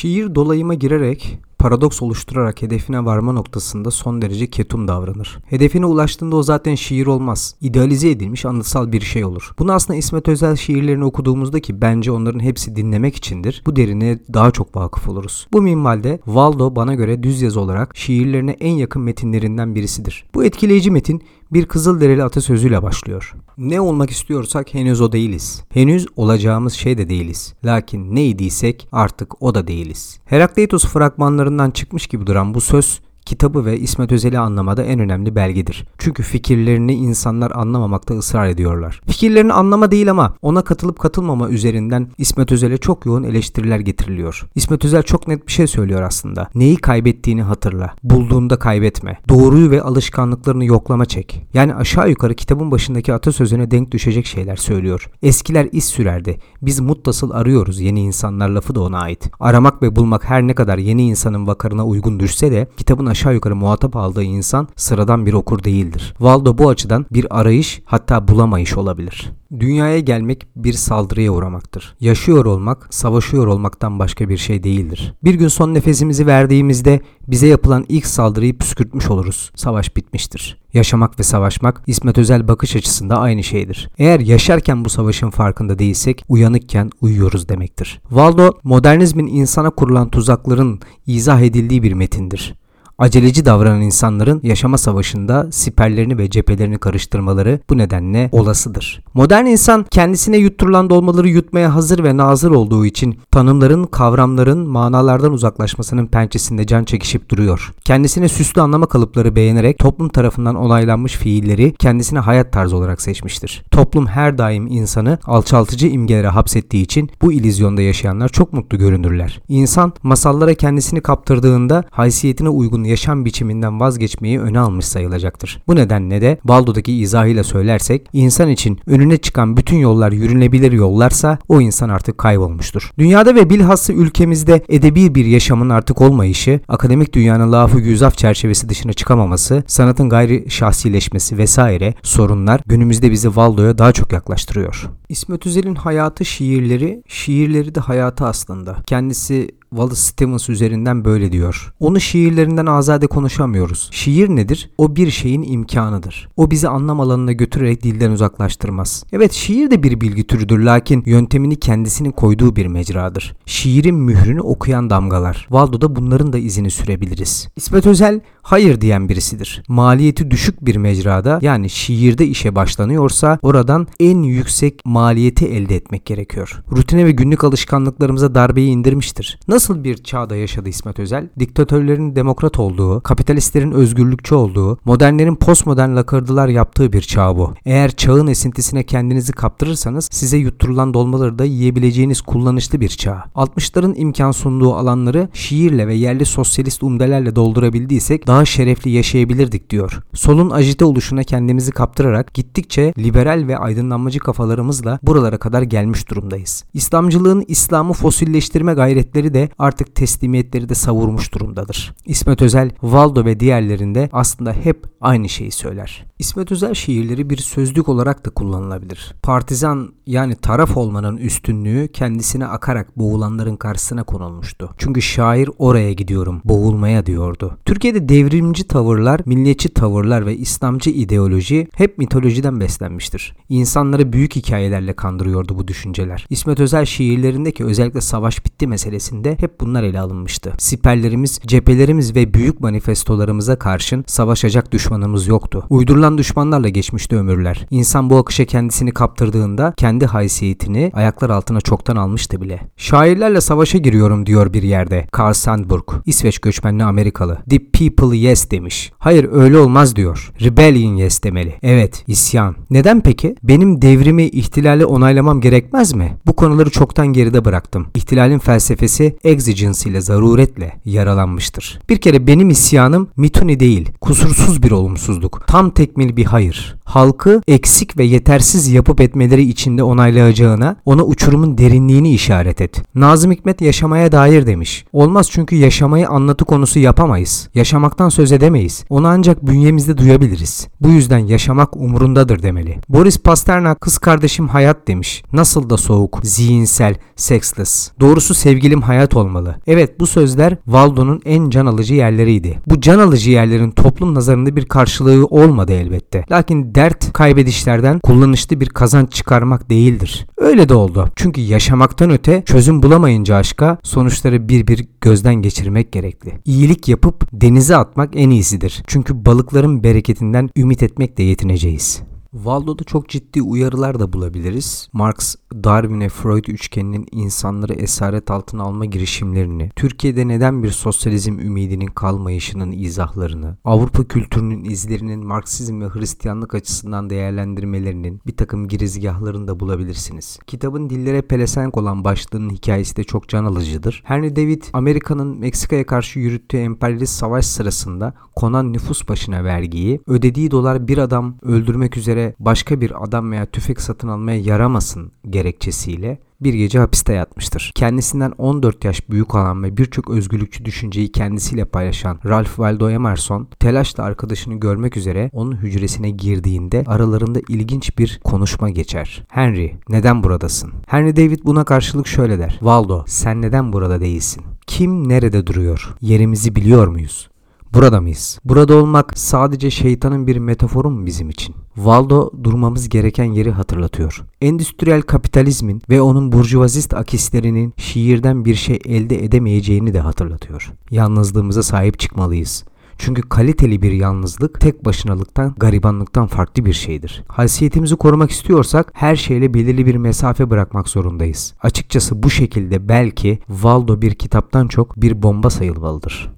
Şiir dolayıma girerek paradoks oluşturarak hedefine varma noktasında son derece ketum davranır. Hedefine ulaştığında o zaten şiir olmaz. İdealize edilmiş anıtsal bir şey olur. Bunu aslında İsmet Özel şiirlerini okuduğumuzda ki bence onların hepsi dinlemek içindir. Bu derine daha çok vakıf oluruz. Bu minvalde Waldo bana göre düz yazı olarak şiirlerine en yakın metinlerinden birisidir. Bu etkileyici metin bir Kızılderili atasözüyle başlıyor. Ne olmak istiyorsak henüz o değiliz. Henüz olacağımız şey de değiliz. Lakin neydiysek artık o da değiliz. Herakleitos fragmanlarından çıkmış gibi duran bu söz kitabı ve İsmet Özel'i anlamada en önemli belgedir. Çünkü fikirlerini insanlar anlamamakta ısrar ediyorlar. Fikirlerini anlama değil ama ona katılıp katılmama üzerinden İsmet Özel'e çok yoğun eleştiriler getiriliyor. İsmet Özel çok net bir şey söylüyor aslında. Neyi kaybettiğini hatırla. Bulduğunda kaybetme. Doğruyu ve alışkanlıklarını yoklama çek. Yani aşağı yukarı kitabın başındaki atasözüne denk düşecek şeyler söylüyor. Eskiler iz sürerdi. Biz muttasıl arıyoruz yeni insanlar lafı da ona ait. Aramak ve bulmak her ne kadar yeni insanın vakarına uygun düşse de kitabın aşağı yukarı muhatap aldığı insan sıradan bir okur değildir. Waldo bu açıdan bir arayış hatta bulamayış olabilir. Dünyaya gelmek bir saldırıya uğramaktır. Yaşıyor olmak, savaşıyor olmaktan başka bir şey değildir. Bir gün son nefesimizi verdiğimizde bize yapılan ilk saldırıyı püskürtmüş oluruz. Savaş bitmiştir. Yaşamak ve savaşmak İsmet Özel bakış açısında aynı şeydir. Eğer yaşarken bu savaşın farkında değilsek uyanıkken uyuyoruz demektir. Waldo modernizmin insana kurulan tuzakların izah edildiği bir metindir. Aceleci davranan insanların yaşama savaşında siperlerini ve cephelerini karıştırmaları bu nedenle olasıdır. Modern insan kendisine yutturulan dolmaları yutmaya hazır ve nazır olduğu için tanımların, kavramların manalardan uzaklaşmasının pençesinde can çekişip duruyor. Kendisine süslü anlama kalıpları beğenerek toplum tarafından onaylanmış fiilleri kendisine hayat tarzı olarak seçmiştir. Toplum her daim insanı alçaltıcı imgelere hapsettiği için bu ilizyonda yaşayanlar çok mutlu görünürler. İnsan masallara kendisini kaptırdığında haysiyetine uygun yaşam biçiminden vazgeçmeyi öne almış sayılacaktır. Bu nedenle de Baldo'daki izahıyla söylersek insan için önüne çıkan bütün yollar yürünebilir yollarsa o insan artık kaybolmuştur. Dünyada ve bilhassa ülkemizde edebi bir yaşamın artık olmayışı, akademik dünyanın lafı güzaf çerçevesi dışına çıkamaması, sanatın gayri şahsileşmesi vesaire sorunlar günümüzde bizi Waldo'ya daha çok yaklaştırıyor. İsmet Özel'in hayatı şiirleri, şiirleri de hayatı aslında. Kendisi Wallace Stevens üzerinden böyle diyor. Onu şiirlerinden azade konuşamıyoruz. Şiir nedir? O bir şeyin imkanıdır. O bizi anlam alanına götürerek dilden uzaklaştırmaz. Evet şiir de bir bilgi türüdür lakin yöntemini kendisinin koyduğu bir mecradır. Şiirin mührünü okuyan damgalar. Waldo'da bunların da izini sürebiliriz. İsmet Özel hayır diyen birisidir. Maliyeti düşük bir mecrada yani şiirde işe başlanıyorsa oradan en yüksek maliyeti elde etmek gerekiyor. Rutine ve günlük alışkanlıklarımıza darbeyi indirmiştir. Nasıl bir çağda yaşadı İsmet Özel? Diktatörlerin demokrat olduğu, kapitalistlerin özgürlükçü olduğu, modernlerin postmodern lakırdılar yaptığı bir çağ bu. Eğer çağın esintisine kendinizi kaptırırsanız size yutturulan dolmaları da yiyebileceğiniz kullanışlı bir çağ. 60'ların imkan sunduğu alanları şiirle ve yerli sosyalist umdelerle doldurabildiysek daha şerefli yaşayabilirdik diyor. Solun ajite oluşuna kendimizi kaptırarak gittikçe liberal ve aydınlanmacı kafalarımızla buralara kadar gelmiş durumdayız. İslamcılığın İslam'ı fosilleştirme gayretleri de artık teslimiyetleri de savurmuş durumdadır. İsmet Özel, Valdo ve diğerlerinde aslında hep aynı şeyi söyler. İsmet Özel şiirleri bir sözlük olarak da kullanılabilir. Partizan yani taraf olmanın üstünlüğü kendisine akarak boğulanların karşısına konulmuştu. Çünkü şair oraya gidiyorum, boğulmaya diyordu. Türkiye'de devrimci tavırlar, milliyetçi tavırlar ve İslamcı ideoloji hep mitolojiden beslenmiştir. İnsanları büyük hikayelerle kandırıyordu bu düşünceler. İsmet Özel şiirlerindeki özellikle savaş bitti meselesinde hep bunlar ele alınmıştı. Siperlerimiz, cephelerimiz ve büyük manifestolarımıza karşın savaşacak düşmanımız yoktu. Uydurulan düşmanlarla geçmişti ömürler. İnsan bu akışa kendisini kaptırdığında kendi haysiyetini ayaklar altına çoktan almıştı bile. Şairlerle savaşa giriyorum diyor bir yerde. Carl Sandburg, İsveç göçmenli Amerikalı. The people yes demiş. Hayır öyle olmaz diyor. Rebellion yes demeli. Evet, isyan. Neden peki? Benim devrimi, ihtilali onaylamam gerekmez mi? Bu konuları çoktan geride bıraktım. İhtilalin felsefesi exigence ile zaruretle yaralanmıştır. Bir kere benim isyanım mituni değil, kusursuz bir olumsuzluk. Tam tekmil bir hayır. Halkı eksik ve yetersiz yapıp etmeleri içinde onaylayacağına ona uçurumun derinliğini işaret et. Nazım Hikmet yaşamaya dair demiş. Olmaz çünkü yaşamayı anlatı konusu yapamayız. Yaşamaktan yaşamaktan söz edemeyiz. Onu ancak bünyemizde duyabiliriz. Bu yüzden yaşamak umurundadır demeli. Boris Pasternak kız kardeşim hayat demiş. Nasıl da soğuk, zihinsel, sexless. Doğrusu sevgilim hayat olmalı. Evet bu sözler Waldo'nun en can alıcı yerleriydi. Bu can alıcı yerlerin toplum nazarında bir karşılığı olmadı elbette. Lakin dert kaybedişlerden kullanışlı bir kazanç çıkarmak değildir. Öyle de oldu. Çünkü yaşamaktan öte çözüm bulamayınca aşka sonuçları bir bir gözden geçirmek gerekli. İyilik yapıp denize atmak en iyisidir. Çünkü balıkların bereketinden ümit etmekle yetineceğiz. Waldo'da çok ciddi uyarılar da bulabiliriz. Marx, Darwin'e Freud üçgeninin insanları esaret altına alma girişimlerini, Türkiye'de neden bir sosyalizm ümidinin kalmayışının izahlarını, Avrupa kültürünün izlerinin Marksizm ve Hristiyanlık açısından değerlendirmelerinin bir takım girizgahlarını da bulabilirsiniz. Kitabın dillere pelesenk olan başlığının hikayesi de çok can alıcıdır. Henry David, Amerika'nın Meksika'ya karşı yürüttüğü emperyalist savaş sırasında konan nüfus başına vergiyi, ödediği dolar bir adam öldürmek üzere üzere başka bir adam veya tüfek satın almaya yaramasın gerekçesiyle bir gece hapiste yatmıştır. Kendisinden 14 yaş büyük olan ve birçok özgürlükçü düşünceyi kendisiyle paylaşan Ralph Waldo Emerson telaşla arkadaşını görmek üzere onun hücresine girdiğinde aralarında ilginç bir konuşma geçer. Henry neden buradasın? Henry David buna karşılık şöyle der. Waldo sen neden burada değilsin? Kim nerede duruyor? Yerimizi biliyor muyuz? Burada mıyız? Burada olmak sadece şeytanın bir metaforu mu bizim için? Waldo durmamız gereken yeri hatırlatıyor. Endüstriyel kapitalizmin ve onun burjuvazist akislerinin şiirden bir şey elde edemeyeceğini de hatırlatıyor. Yalnızlığımıza sahip çıkmalıyız. Çünkü kaliteli bir yalnızlık tek başınalıktan, garibanlıktan farklı bir şeydir. Haysiyetimizi korumak istiyorsak her şeyle belirli bir mesafe bırakmak zorundayız. Açıkçası bu şekilde belki Waldo bir kitaptan çok bir bomba sayılmalıdır.